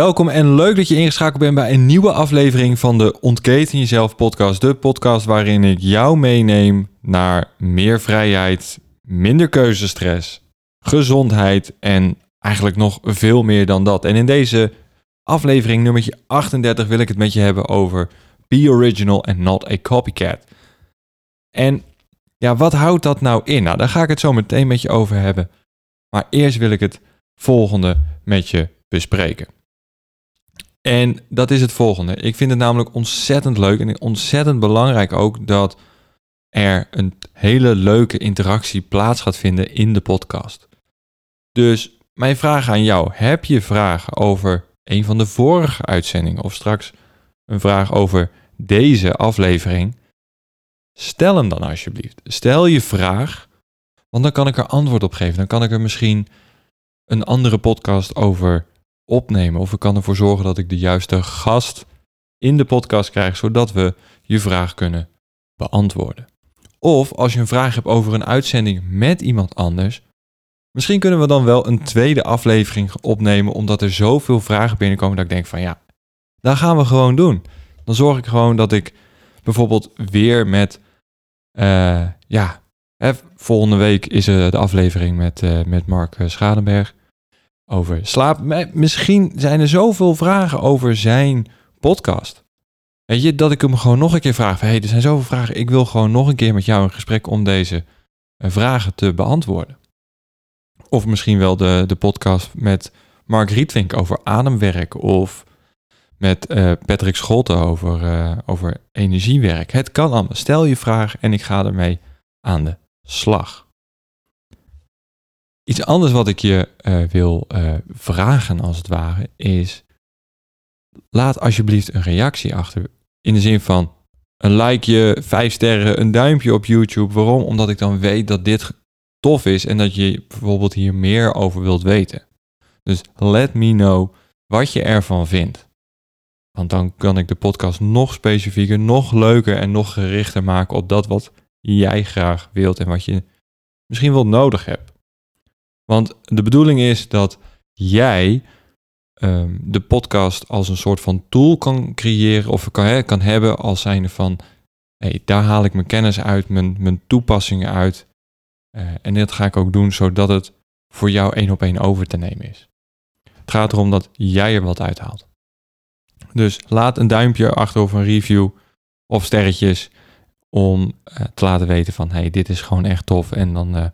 Welkom en leuk dat je ingeschakeld bent bij een nieuwe aflevering van de Ontketen Jezelf podcast. De podcast waarin ik jou meeneem naar meer vrijheid, minder keuzestress, gezondheid en eigenlijk nog veel meer dan dat. En in deze aflevering nummertje 38 wil ik het met je hebben over be original and not a copycat. En ja, wat houdt dat nou in? Nou, daar ga ik het zo meteen met je over hebben. Maar eerst wil ik het volgende met je bespreken. En dat is het volgende. Ik vind het namelijk ontzettend leuk en ontzettend belangrijk ook dat er een hele leuke interactie plaats gaat vinden in de podcast. Dus mijn vraag aan jou: heb je vragen over een van de vorige uitzendingen of straks een vraag over deze aflevering? Stel hem dan alsjeblieft. Stel je vraag, want dan kan ik er antwoord op geven. Dan kan ik er misschien een andere podcast over opnemen. Of ik kan ervoor zorgen dat ik de juiste gast in de podcast krijg, zodat we je vraag kunnen beantwoorden. Of als je een vraag hebt over een uitzending met iemand anders, misschien kunnen we dan wel een tweede aflevering opnemen, omdat er zoveel vragen binnenkomen dat ik denk van ja, dat gaan we gewoon doen. Dan zorg ik gewoon dat ik bijvoorbeeld weer met, uh, ja, hè, volgende week is de aflevering met, uh, met Mark Schadenberg over slaap. Misschien zijn er zoveel vragen over zijn podcast. Weet je, dat ik hem gewoon nog een keer vraag. hey, er zijn zoveel vragen. Ik wil gewoon nog een keer met jou in gesprek om deze eh, vragen te beantwoorden. Of misschien wel de, de podcast met Mark Rietvink over ademwerk. Of met uh, Patrick Scholte over, uh, over energiewerk. Het kan allemaal. Stel je vraag en ik ga ermee aan de slag. Iets anders wat ik je uh, wil uh, vragen, als het ware, is: laat alsjeblieft een reactie achter. In de zin van een likeje, vijf sterren, een duimpje op YouTube. Waarom? Omdat ik dan weet dat dit tof is en dat je bijvoorbeeld hier meer over wilt weten. Dus let me know wat je ervan vindt. Want dan kan ik de podcast nog specifieker, nog leuker en nog gerichter maken op dat wat jij graag wilt en wat je misschien wel nodig hebt. Want de bedoeling is dat jij um, de podcast als een soort van tool kan creëren of kan, kan hebben als zijnde van, hey, daar haal ik mijn kennis uit, mijn, mijn toepassingen uit. Uh, en dit ga ik ook doen zodat het voor jou één op één over te nemen is. Het gaat erom dat jij er wat uithaalt. Dus laat een duimpje achter of een review of sterretjes om uh, te laten weten van hey, dit is gewoon echt tof. En dan uh,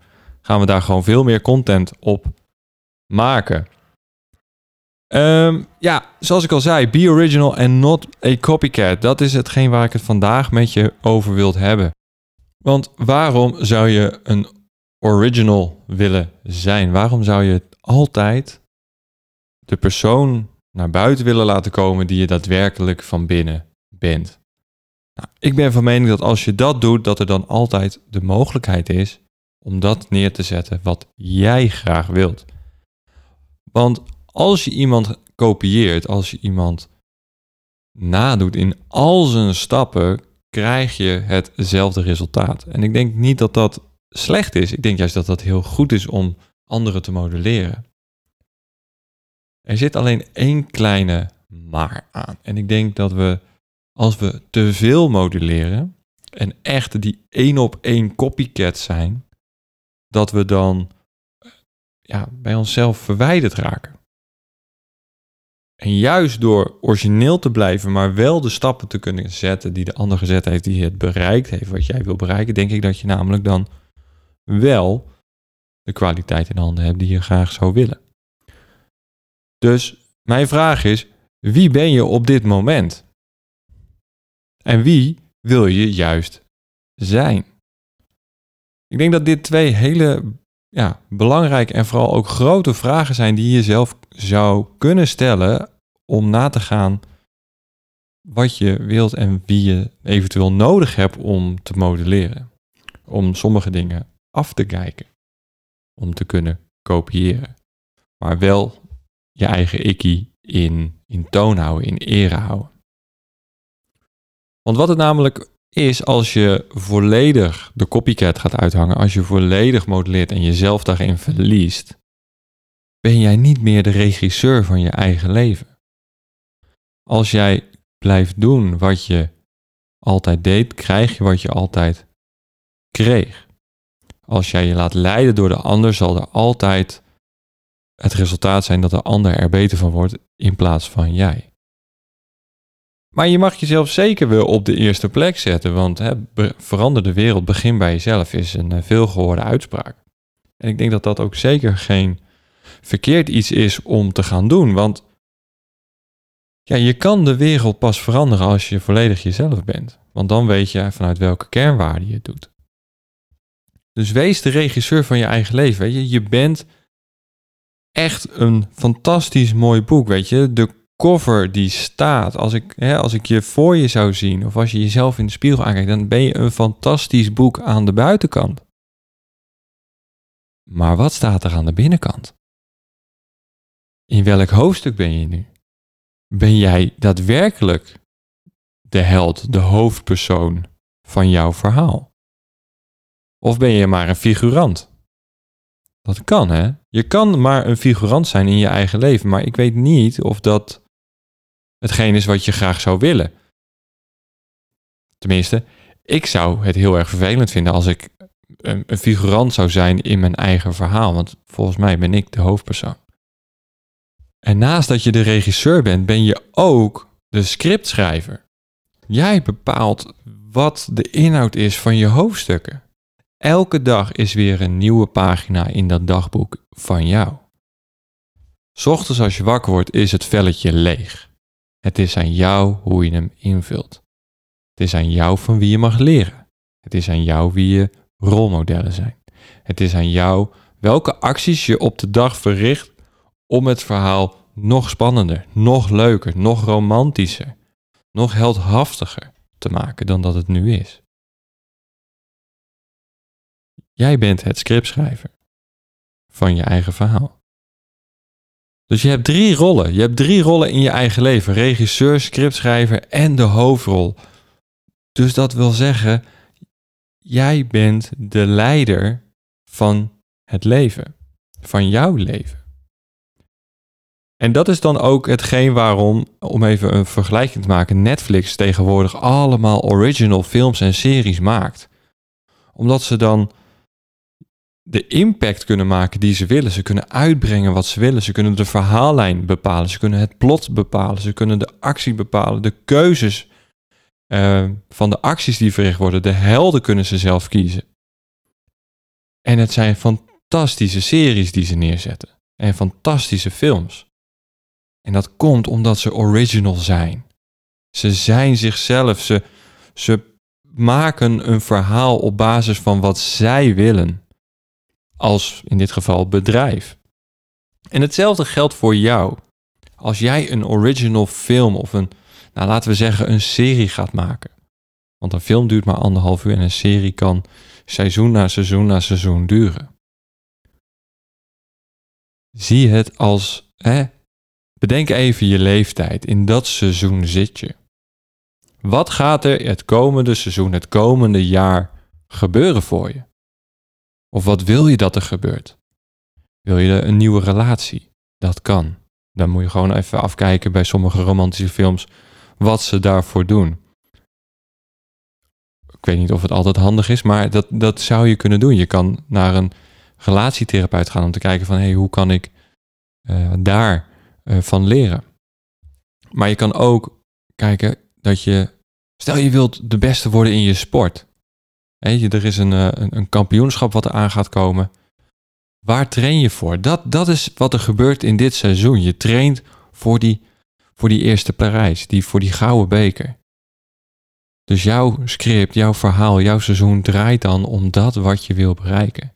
gaan we daar gewoon veel meer content op maken. Um, ja, zoals ik al zei, be original and not a copycat. Dat is hetgeen waar ik het vandaag met je over wilt hebben. Want waarom zou je een original willen zijn? Waarom zou je altijd de persoon naar buiten willen laten komen die je daadwerkelijk van binnen bent? Nou, ik ben van mening dat als je dat doet, dat er dan altijd de mogelijkheid is om dat neer te zetten wat jij graag wilt. Want als je iemand kopieert, als je iemand nadoet in al zijn stappen, krijg je hetzelfde resultaat. En ik denk niet dat dat slecht is. Ik denk juist dat dat heel goed is om anderen te modelleren. Er zit alleen één kleine maar aan. En ik denk dat we, als we te veel modelleren en echt die één op één copycat zijn, dat we dan ja, bij onszelf verwijderd raken. En juist door origineel te blijven, maar wel de stappen te kunnen zetten die de ander gezet heeft, die het bereikt heeft wat jij wil bereiken, denk ik dat je namelijk dan wel de kwaliteit in handen hebt die je graag zou willen. Dus mijn vraag is: wie ben je op dit moment? En wie wil je juist zijn? Ik denk dat dit twee hele ja, belangrijke en vooral ook grote vragen zijn die je zelf zou kunnen stellen om na te gaan wat je wilt en wie je eventueel nodig hebt om te modelleren. Om sommige dingen af te kijken, om te kunnen kopiëren, maar wel je eigen ikkie in, in toon houden, in ere houden. Want wat het namelijk is als je volledig de copycat gaat uithangen, als je volledig modelleert en jezelf daarin verliest, ben jij niet meer de regisseur van je eigen leven. Als jij blijft doen wat je altijd deed, krijg je wat je altijd kreeg. Als jij je laat leiden door de ander, zal er altijd het resultaat zijn dat de ander er beter van wordt in plaats van jij. Maar je mag jezelf zeker wel op de eerste plek zetten, want hè, verander de wereld, begin bij jezelf, is een uh, veelgehoorde uitspraak. En ik denk dat dat ook zeker geen verkeerd iets is om te gaan doen, want ja, je kan de wereld pas veranderen als je volledig jezelf bent, want dan weet je vanuit welke kernwaarde je het doet. Dus wees de regisseur van je eigen leven. Weet je, je bent echt een fantastisch mooi boek. Weet je, de cover die staat, als ik, hè, als ik je voor je zou zien of als je jezelf in de spiegel aankijkt, dan ben je een fantastisch boek aan de buitenkant. Maar wat staat er aan de binnenkant? In welk hoofdstuk ben je nu? Ben jij daadwerkelijk de held, de hoofdpersoon van jouw verhaal? Of ben je maar een figurant? Dat kan, hè? Je kan maar een figurant zijn in je eigen leven, maar ik weet niet of dat hetgeen is wat je graag zou willen. Tenminste, ik zou het heel erg vervelend vinden als ik een, een figurant zou zijn in mijn eigen verhaal, want volgens mij ben ik de hoofdpersoon. En naast dat je de regisseur bent, ben je ook de scriptschrijver. Jij bepaalt wat de inhoud is van je hoofdstukken. Elke dag is weer een nieuwe pagina in dat dagboek van jou. Ochtends als je wakker wordt is het velletje leeg. Het is aan jou hoe je hem invult. Het is aan jou van wie je mag leren. Het is aan jou wie je rolmodellen zijn. Het is aan jou welke acties je op de dag verricht om het verhaal nog spannender, nog leuker, nog romantischer, nog heldhaftiger te maken dan dat het nu is. Jij bent het scriptschrijver van je eigen verhaal. Dus je hebt drie rollen. Je hebt drie rollen in je eigen leven: regisseur, scriptschrijver en de hoofdrol. Dus dat wil zeggen, jij bent de leider van het leven, van jouw leven. En dat is dan ook hetgeen waarom, om even een vergelijking te maken, Netflix tegenwoordig allemaal original films en series maakt. Omdat ze dan de impact kunnen maken die ze willen. Ze kunnen uitbrengen wat ze willen. Ze kunnen de verhaallijn bepalen. Ze kunnen het plot bepalen. Ze kunnen de actie bepalen. De keuzes uh, van de acties die verricht worden. De helden kunnen ze zelf kiezen. En het zijn fantastische series die ze neerzetten. En fantastische films. En dat komt omdat ze original zijn. Ze zijn zichzelf. Ze, ze maken een verhaal op basis van wat zij willen als in dit geval bedrijf. En hetzelfde geldt voor jou. Als jij een original film of een, nou laten we zeggen, een serie gaat maken. Want een film duurt maar anderhalf uur en een serie kan seizoen na seizoen na seizoen duren. Zie het als, hè, bedenk even je leeftijd. In dat seizoen zit je. Wat gaat er het komende seizoen, het komende jaar gebeuren voor je? Of wat wil je dat er gebeurt? Wil je een nieuwe relatie? Dat kan. Dan moet je gewoon even afkijken bij sommige romantische films wat ze daarvoor doen. Ik weet niet of het altijd handig is, maar dat, dat zou je kunnen doen. Je kan naar een relatietherapeut gaan om te kijken van hé, hey, hoe kan ik uh, daar uh, van leren? Maar je kan ook kijken dat je, stel je wilt de beste worden in je sport. Er is een, eh, een, een kampioenschap wat er aan gaat komen. Waar train je voor? Dat, dat is wat er gebeurt in dit seizoen. Je traint voor die, voor die eerste Parijs, die, voor die gouden beker. Dus jouw script, jouw verhaal, jouw seizoen draait dan om dat wat je wil bereiken.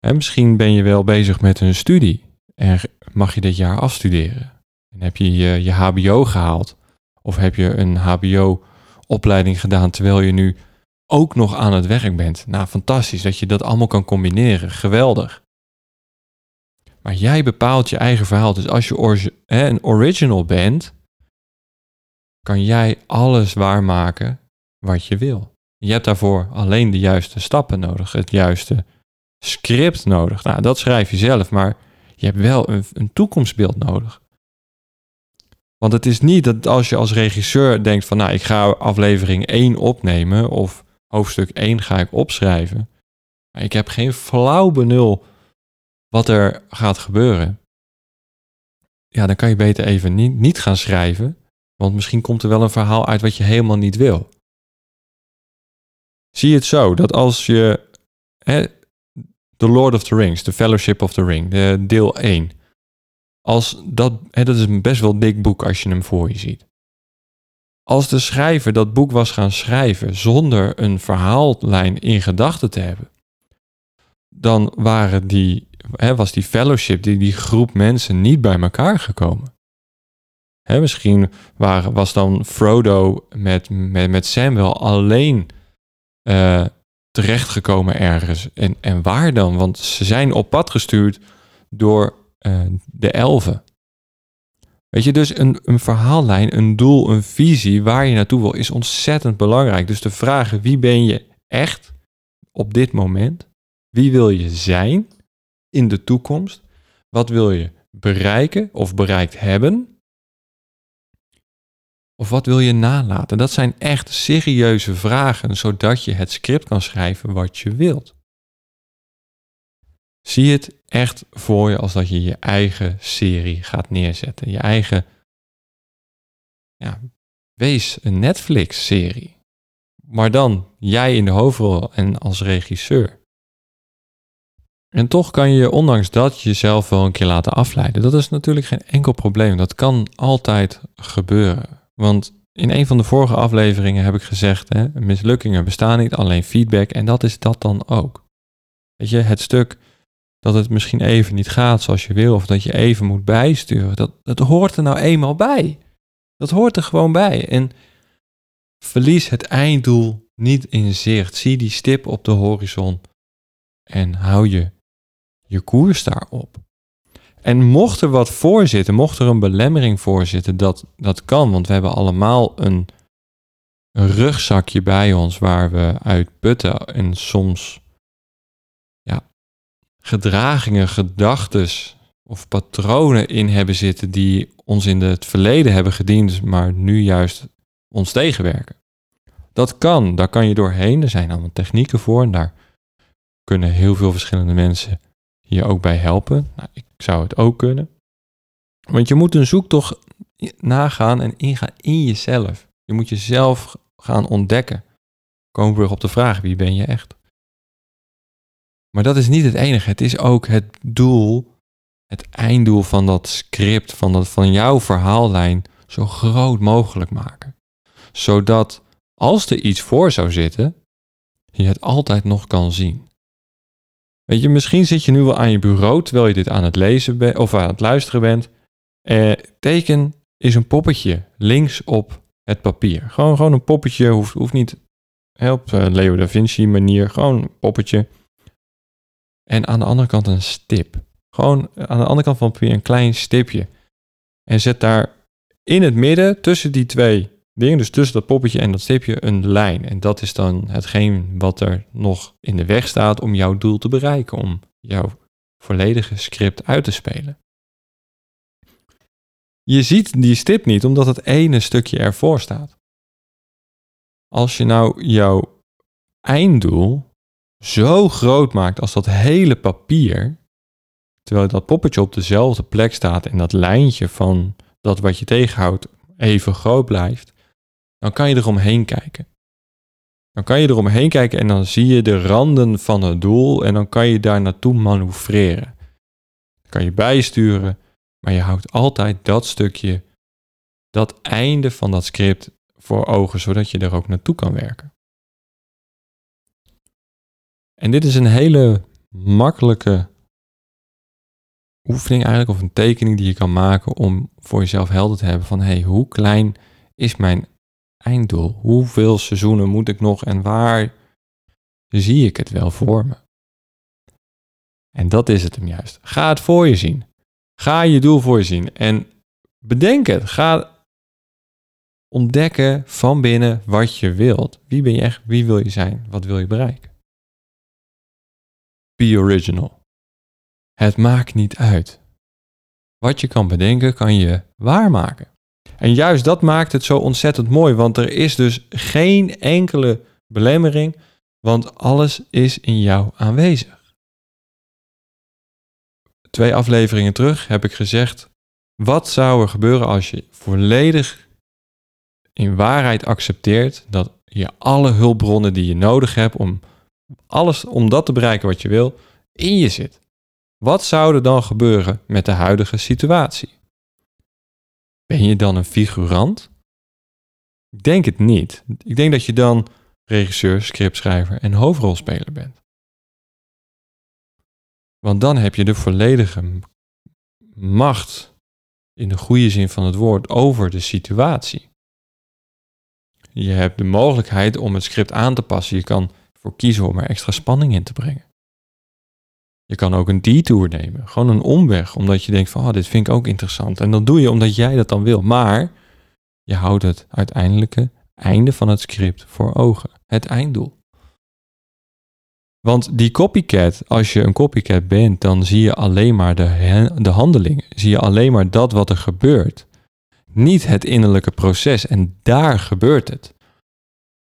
En misschien ben je wel bezig met een studie en mag je dit jaar afstuderen. En heb je je, je HBO gehaald of heb je een HBO-opleiding gedaan terwijl je nu ook nog aan het werk bent. Nou, fantastisch dat je dat allemaal kan combineren. Geweldig. Maar jij bepaalt je eigen verhaal. Dus als je een original bent, kan jij alles waarmaken wat je wil. Je hebt daarvoor alleen de juiste stappen nodig, het juiste script nodig. Nou, dat schrijf je zelf, maar je hebt wel een, een toekomstbeeld nodig. Want het is niet dat als je als regisseur denkt van nou, ik ga aflevering 1 opnemen of hoofdstuk 1 ga ik opschrijven. Maar ik heb geen flauw benul wat er gaat gebeuren. Ja, dan kan je beter even niet, niet gaan schrijven. Want misschien komt er wel een verhaal uit wat je helemaal niet wil. Zie het zo dat als je hè, The Lord of the Rings, The Fellowship of the Ring, de deel 1. Als dat, hè, dat is een best wel dik boek als je hem voor je ziet. Als de schrijver dat boek was gaan schrijven zonder een verhaallijn in gedachten te hebben, dan waren die, hè, was die fellowship, die, die groep mensen niet bij elkaar gekomen. Hè, misschien waren, was dan Frodo met, met, met Sam wel alleen uh, terechtgekomen ergens. En, en waar dan? Want ze zijn op pad gestuurd door uh, de elfen. Weet je, dus een, een verhaallijn, een doel, een visie waar je naartoe wil, is ontzettend belangrijk. Dus de vragen, wie ben je echt op dit moment? Wie wil je zijn in de toekomst? Wat wil je bereiken of bereikt hebben? Of wat wil je nalaten? Dat zijn echt serieuze vragen, zodat je het script kan schrijven wat je wilt. Zie het echt voor je als dat je je eigen serie gaat neerzetten. Je eigen, ja, wees een Netflix-serie. Maar dan jij in de hoofdrol en als regisseur. En toch kan je, ondanks dat, jezelf wel een keer laten afleiden. Dat is natuurlijk geen enkel probleem. Dat kan altijd gebeuren. Want in een van de vorige afleveringen heb ik gezegd: hè, mislukkingen bestaan niet, alleen feedback. En dat is dat dan ook. Weet je, het stuk dat het misschien even niet gaat zoals je wil, of dat je even moet bijsturen, dat, dat hoort er nou eenmaal bij. Dat hoort er gewoon bij. En verlies het einddoel niet in zicht. Zie die stip op de horizon en hou je je koers daarop. En mocht er wat voor zitten, mocht er een belemmering voor zitten, dat, dat kan. Want we hebben allemaal een, een rugzakje bij ons waar we uit putten en soms gedragingen, gedachten of patronen in hebben zitten die ons in het verleden hebben gediend, maar nu juist ons tegenwerken. Dat kan, daar kan je doorheen. Er zijn allemaal technieken voor en daar kunnen heel veel verschillende mensen je ook bij helpen. Nou, ik zou het ook kunnen. Want je moet een zoektocht nagaan en ingaan in jezelf. Je moet jezelf gaan ontdekken. Komen we op de vraag, wie ben je echt? Maar dat is niet het enige. Het is ook het doel, het einddoel van dat script, van, dat, van jouw verhaallijn, zo groot mogelijk maken. Zodat als er iets voor zou zitten, je het altijd nog kan zien. Weet je, misschien zit je nu wel aan je bureau terwijl je dit aan het lezen bent of aan het luisteren bent. Eh, teken is een poppetje links op het papier. Gewoon, gewoon een poppetje, hoeft, hoeft niet op uh, Leo da Vinci manier, gewoon een poppetje. En aan de andere kant een stip. Gewoon aan de andere kant van het papier een klein stipje. En zet daar in het midden tussen die twee dingen, dus tussen dat poppetje en dat stipje, een lijn. En dat is dan hetgeen wat er nog in de weg staat om jouw doel te bereiken, om jouw volledige script uit te spelen. Je ziet die stip niet omdat het ene stukje ervoor staat. Als je nou jouw einddoel zo groot maakt als dat hele papier, terwijl dat poppetje op dezelfde plek staat en dat lijntje van dat wat je tegenhoudt even groot blijft, dan kan je eromheen kijken. Dan kan je eromheen kijken en dan zie je de randen van het doel en dan kan je daar naartoe manoeuvreren. Dan kan je bijsturen, maar je houdt altijd dat stukje, dat einde van dat script voor ogen, zodat je er ook naartoe kan werken. En dit is een hele makkelijke oefening eigenlijk, of een tekening die je kan maken om voor jezelf helder te hebben van hey, hoe klein is mijn einddoel? Hoeveel seizoenen moet ik nog en waar zie ik het wel voor me? En dat is het hem juist. Ga het voor je zien. Ga je doel voor je zien en bedenk het. Ga ontdekken van binnen wat je wilt. Wie ben je echt? Wie wil je zijn? Wat wil je bereiken? Be original. Het maakt niet uit. Wat je kan bedenken, kan je waarmaken. En juist dat maakt het zo ontzettend mooi, want er is dus geen enkele belemmering, want alles is in jou aanwezig. Twee afleveringen terug heb ik gezegd: wat zou er gebeuren als je volledig in waarheid accepteert dat je alle hulpbronnen die je nodig hebt om alles om dat te bereiken wat je wil, in je zit? Wat zou er dan gebeuren met de huidige situatie? Ben je dan een figurant? Ik denk het niet. Ik denk dat je dan regisseur, scriptschrijver en hoofdrolspeler bent. Want dan heb je de volledige macht, in de goede zin van het woord, over de situatie. Je hebt de mogelijkheid om het script aan te passen. Je kan voor kiezen om er extra spanning in te brengen. Je kan ook een detour nemen, gewoon een omweg, omdat je denkt van, oh, dit vind ik ook interessant. En dat doe je omdat jij dat dan wil. Maar je houdt het uiteindelijke einde van het script voor ogen, het einddoel. Want die copycat, als je een copycat bent, dan zie je alleen maar de, de handelingen. Zie je alleen maar dat wat er gebeurt. Niet het innerlijke proces. En daar gebeurt het.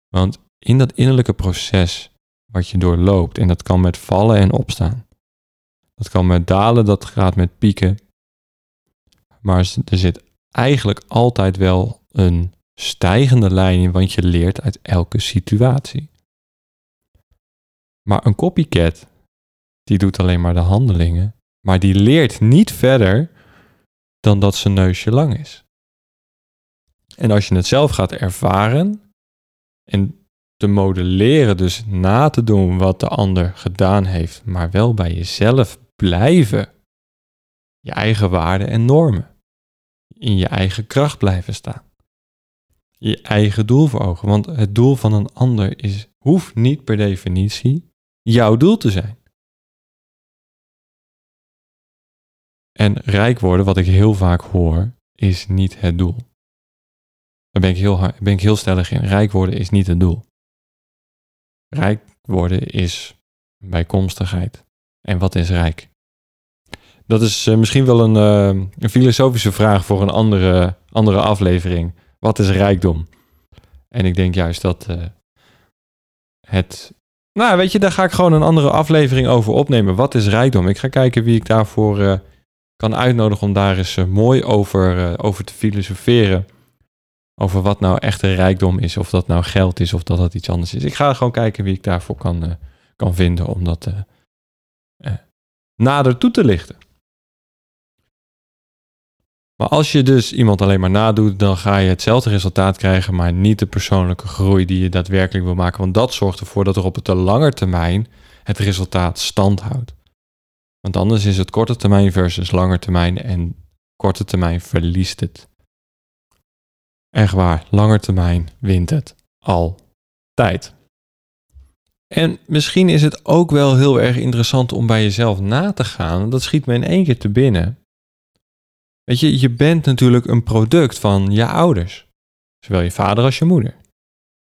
Want in dat innerlijke proces wat je doorloopt, en dat kan met vallen en opstaan, dat kan met dalen, dat gaat met pieken. Maar er zit eigenlijk altijd wel een stijgende lijn in, want je leert uit elke situatie. Maar een copycat, die doet alleen maar de handelingen, maar die leert niet verder dan dat zijn neusje lang is. En als je het zelf gaat ervaren en te modelleren, dus na te doen wat de ander gedaan heeft, maar wel bij jezelf blijven. Je eigen waarden en normen. In je eigen kracht blijven staan. Je eigen doel voor ogen. Want het doel van een ander is, hoeft niet per definitie jouw doel te zijn. En rijk worden, wat ik heel vaak hoor, is niet het doel. Daar ben ik heel, ben ik heel stellig in. Rijk worden is niet het doel. Rijk worden is bijkomstigheid. En wat is rijk? Dat is uh, misschien wel een, uh, een, filosofische vraag voor een andere, andere aflevering. Wat is rijkdom? En ik denk juist dat uh, het. Nou, weet je, daar ga ik gewoon een andere aflevering over opnemen. Wat is rijkdom? Ik ga kijken wie ik daarvoor kan uitnodigen om daar eens mooi over, over te filosoferen. Over wat nou echte rijkdom is. Of dat nou geld is of dat dat iets anders is. Ik ga gewoon kijken wie ik daarvoor kan, kan vinden om dat nader toe te lichten. Maar als je dus iemand alleen maar nadoet, dan ga je hetzelfde resultaat krijgen, maar niet de persoonlijke groei die je daadwerkelijk wil maken. Want dat zorgt ervoor dat er op de lange termijn het resultaat stand houdt. Want anders is het korte termijn versus lange termijn en korte termijn verliest het. Echt waar, lange termijn wint het altijd. En misschien is het ook wel heel erg interessant om bij jezelf na te gaan. Dat schiet me in één keer te binnen. Weet je, je bent natuurlijk een product van je ouders. Zowel je vader als je moeder.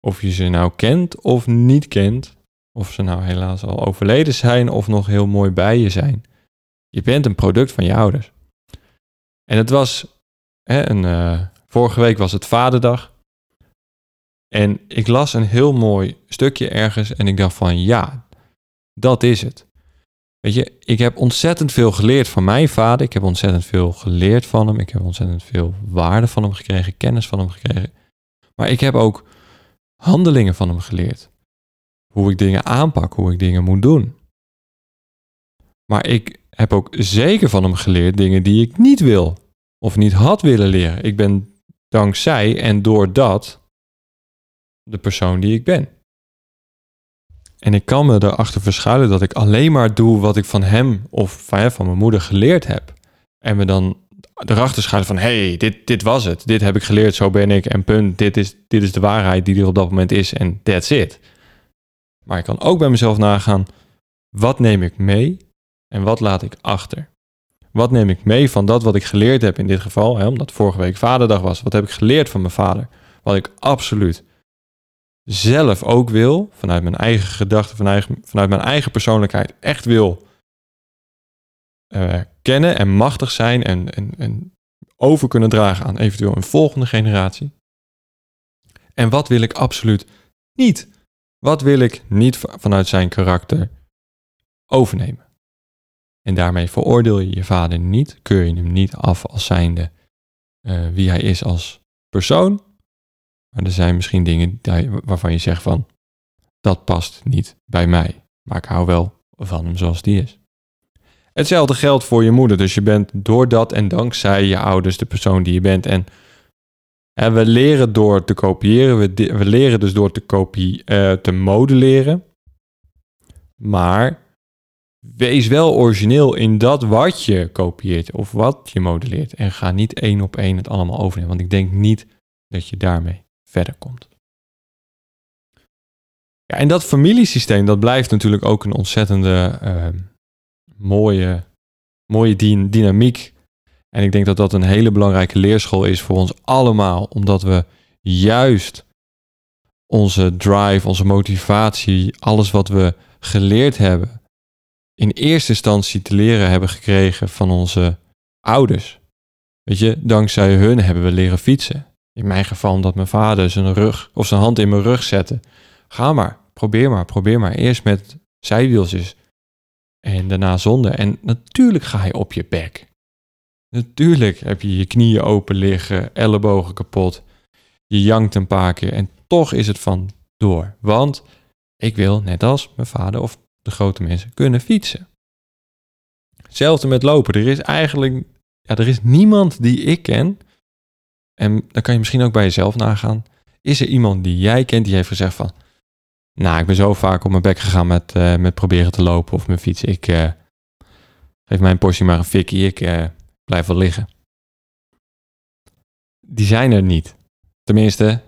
Of je ze nou kent of niet kent. Of ze nou helaas al overleden zijn of nog heel mooi bij je zijn. Je bent een product van je ouders. En het was, hè, een, uh, vorige week was het Vaderdag. En ik las een heel mooi stukje ergens en ik dacht van ja, dat is het. Weet je, ik heb ontzettend veel geleerd van mijn vader. Ik heb ontzettend veel geleerd van hem. Ik heb ontzettend veel waarde van hem gekregen, kennis van hem gekregen. Maar ik heb ook handelingen van hem geleerd. Hoe ik dingen aanpak, hoe ik dingen moet doen. Maar ik heb ook zeker van hem geleerd dingen die ik niet wil of niet had willen leren. Ik ben dankzij en door dat de persoon die ik ben. En ik kan me erachter verschuilen dat ik alleen maar doe wat ik van hem of van, van mijn moeder geleerd heb. En me dan erachter schuilen van, hey, dit, dit was het. Dit heb ik geleerd, zo ben ik en punt. Dit is, dit is de waarheid die er op dat moment is en that's it. Maar ik kan ook bij mezelf nagaan, wat neem ik mee en wat laat ik achter? Wat neem ik mee van dat wat ik geleerd heb in dit geval, omdat vorige week vaderdag was. Wat heb ik geleerd van mijn vader? Wat ik absoluut zelf ook wil, vanuit mijn eigen gedachten, vanuit, vanuit mijn eigen persoonlijkheid, echt wil uh, kennen en machtig zijn en, en, en over kunnen dragen aan eventueel een volgende generatie. En wat wil ik absoluut niet? Wat wil ik niet vanuit zijn karakter overnemen? En daarmee veroordeel je je vader niet, keur je hem niet af als zijnde uh, wie hij is als persoon. Maar er zijn misschien dingen waarvan je zegt van, dat past niet bij mij. Maar ik hou wel van hem zoals die is. Hetzelfde geldt voor je moeder. Dus je bent door dat en dankzij je ouders de persoon die je bent. En, en we leren door te kopiëren. We, leren dus door te, uh, te modelleren. Maar wees wel origineel in dat wat je kopieert of wat je modelleert. En ga niet één op één het allemaal overnemen. Want ik denk niet dat je daarmee verder komt. Ja, en dat familiesysteem, dat blijft natuurlijk ook een ontzettende uh, mooie, mooie dynamiek. En ik denk dat dat een hele belangrijke leerschool is voor ons allemaal, omdat we juist onze drive, onze motivatie, alles wat we geleerd hebben, in eerste instantie te leren hebben gekregen van onze ouders. Weet je, dankzij hun hebben we leren fietsen. In mijn geval omdat mijn vader zijn rug of zijn hand in mijn rug zette. Ga maar, probeer maar, probeer maar. Eerst met zijwieltjes en daarna zonder. En natuurlijk ga je op je bek. Natuurlijk heb je je knieën open liggen, ellebogen kapot. Je jankt een paar keer en toch is het van door. Want ik wil, net als mijn vader of grote mensen, kunnen fietsen. Hetzelfde met lopen. Er is eigenlijk ja, er is niemand die ik ken. En dan kan je misschien ook bij jezelf nagaan. Is er iemand die jij kent die heeft gezegd van... Nou, ik ben zo vaak op mijn bek gegaan met, uh, met proberen te lopen of mijn fiets. Ik uh, geef mijn portie maar een fikkie. Ik uh, blijf wel liggen. Die zijn er niet. Tenminste,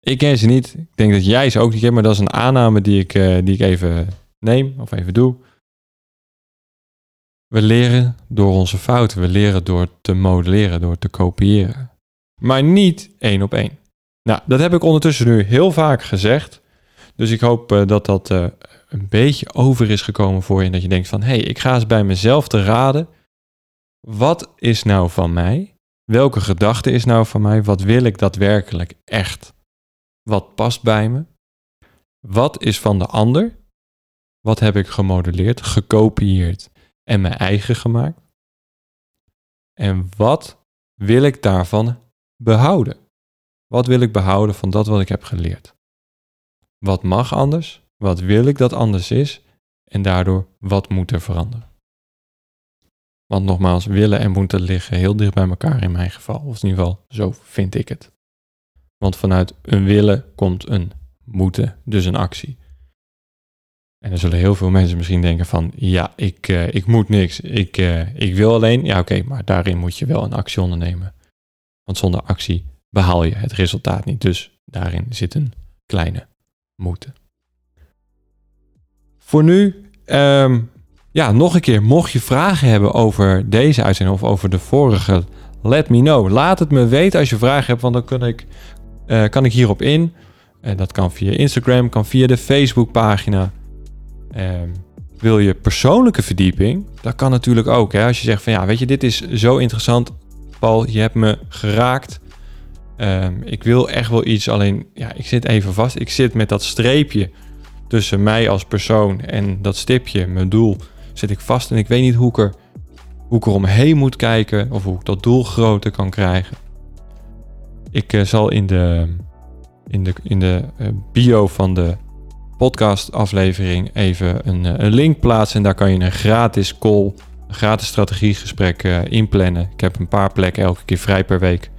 ik ken ze niet. Ik denk dat jij ze ook niet kent, maar dat is een aanname die ik, die ik even neem of even doe. We leren door onze fouten. We leren door te modelleren, door te kopiëren. Maar niet één op één. Nou, dat heb ik ondertussen nu heel vaak gezegd. Dus ik hoop uh, dat dat uh, een beetje over is gekomen voor je. En dat je denkt van, hé, hey, ik ga eens bij mezelf te raden. Wat is nou van mij? Welke gedachte is nou van mij? Wat wil ik daadwerkelijk echt? Wat past bij me? Wat is van de ander? Wat heb ik gemodelleerd, gekopieerd en mijn eigen gemaakt? En wat wil ik daarvan behouden? Wat wil ik behouden van dat wat ik heb geleerd? Wat mag anders? Wat wil ik dat anders is? En daardoor, wat moet er veranderen? Want nogmaals, willen en moeten liggen heel dicht bij elkaar in mijn geval. Of in ieder geval, zo vind ik het. Want vanuit een willen komt een moeten, dus een actie. En dan zullen heel veel mensen misschien denken van, ja, ik, uh, ik moet niks, ik, uh, ik wil alleen. Ja, oké, maar daarin moet je wel een actie ondernemen. Want zonder actie behaal je het resultaat niet. Dus daarin zit een kleine moeten. Voor nu, um, ja, nog een keer, mocht je vragen hebben over deze uitzending of over de vorige, let me know. Laat het me weten als je vragen hebt, want dan kan ik, uh, kan ik hierop in. En dat kan via Instagram, kan via de Facebookpagina. Um, wil je persoonlijke verdieping? Dat kan natuurlijk ook. Hè? Als je zegt van ja, weet je, dit is zo interessant. Paul, je hebt me geraakt. Um, ik wil echt wel iets, alleen ja, ik zit even vast. Ik zit met dat streepje tussen mij als persoon en dat stipje, mijn doel, zit ik vast en ik weet niet hoe ik er, hoe ik er omheen moet kijken of hoe ik dat doel groter kan krijgen. Ik eh, zal in de, in de, in de eh, bio van de podcast aflevering even een, eh, een link plaatsen. En daar kan je een gratis call, een gratis strategiegesprek uh, inplannen. Ik heb een paar plekken elke keer vrij per week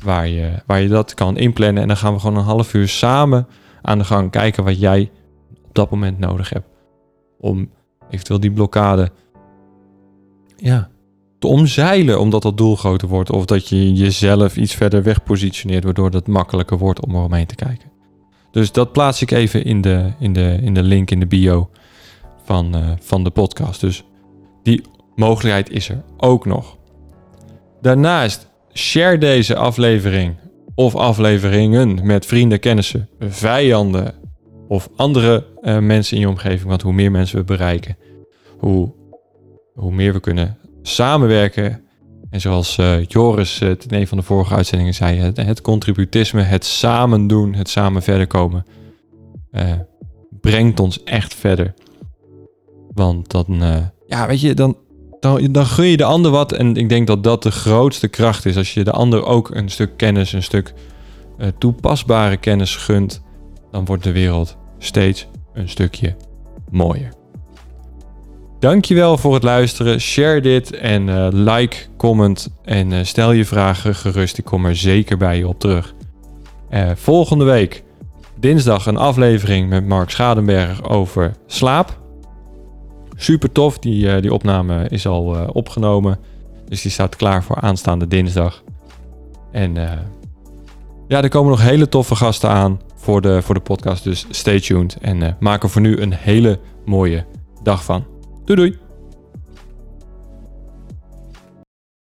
waar je, waar je dat kan inplannen. En dan gaan we gewoon een half uur samen aan de gang kijken wat jij op dat moment nodig hebt. Om eventueel die blokkade ja, te omzeilen omdat dat doel groter wordt. Of dat je jezelf iets verder weg positioneert waardoor het makkelijker wordt om eromheen te kijken. Dus dat plaats ik even in de, in de, in de link in de bio van, uh, van de podcast. Dus die mogelijkheid is er ook nog. Daarnaast share deze aflevering of afleveringen met vrienden, kennissen, vijanden of andere uh, mensen in je omgeving. Want hoe meer mensen we bereiken, hoe, hoe meer we kunnen samenwerken. En zoals uh, Joris uh, in een van de vorige uitzendingen zei, het, contributisme, het samen doen, het samen verder komen, brengt ons echt verder. Want dan, ja, weet je, dan, dan, dan gun je de ander wat. En ik denk dat dat de grootste kracht is. Als je de ander ook een stuk kennis, een stuk toepasbare kennis gunt, dan wordt de wereld steeds een stukje mooier. Dankjewel voor het luisteren. Share dit en uh, like, comment en uh, stel je vragen gerust. Ik kom er zeker bij je op terug. volgende week, dinsdag, een aflevering met Mark Schadenberg over slaap. Super tof, die, die opname is al opgenomen. Dus die staat klaar voor aanstaande dinsdag. En ja, er komen nog hele toffe gasten aan voor de, voor de podcast. Dus stay tuned en maak er voor nu een hele mooie dag van. Doei doei!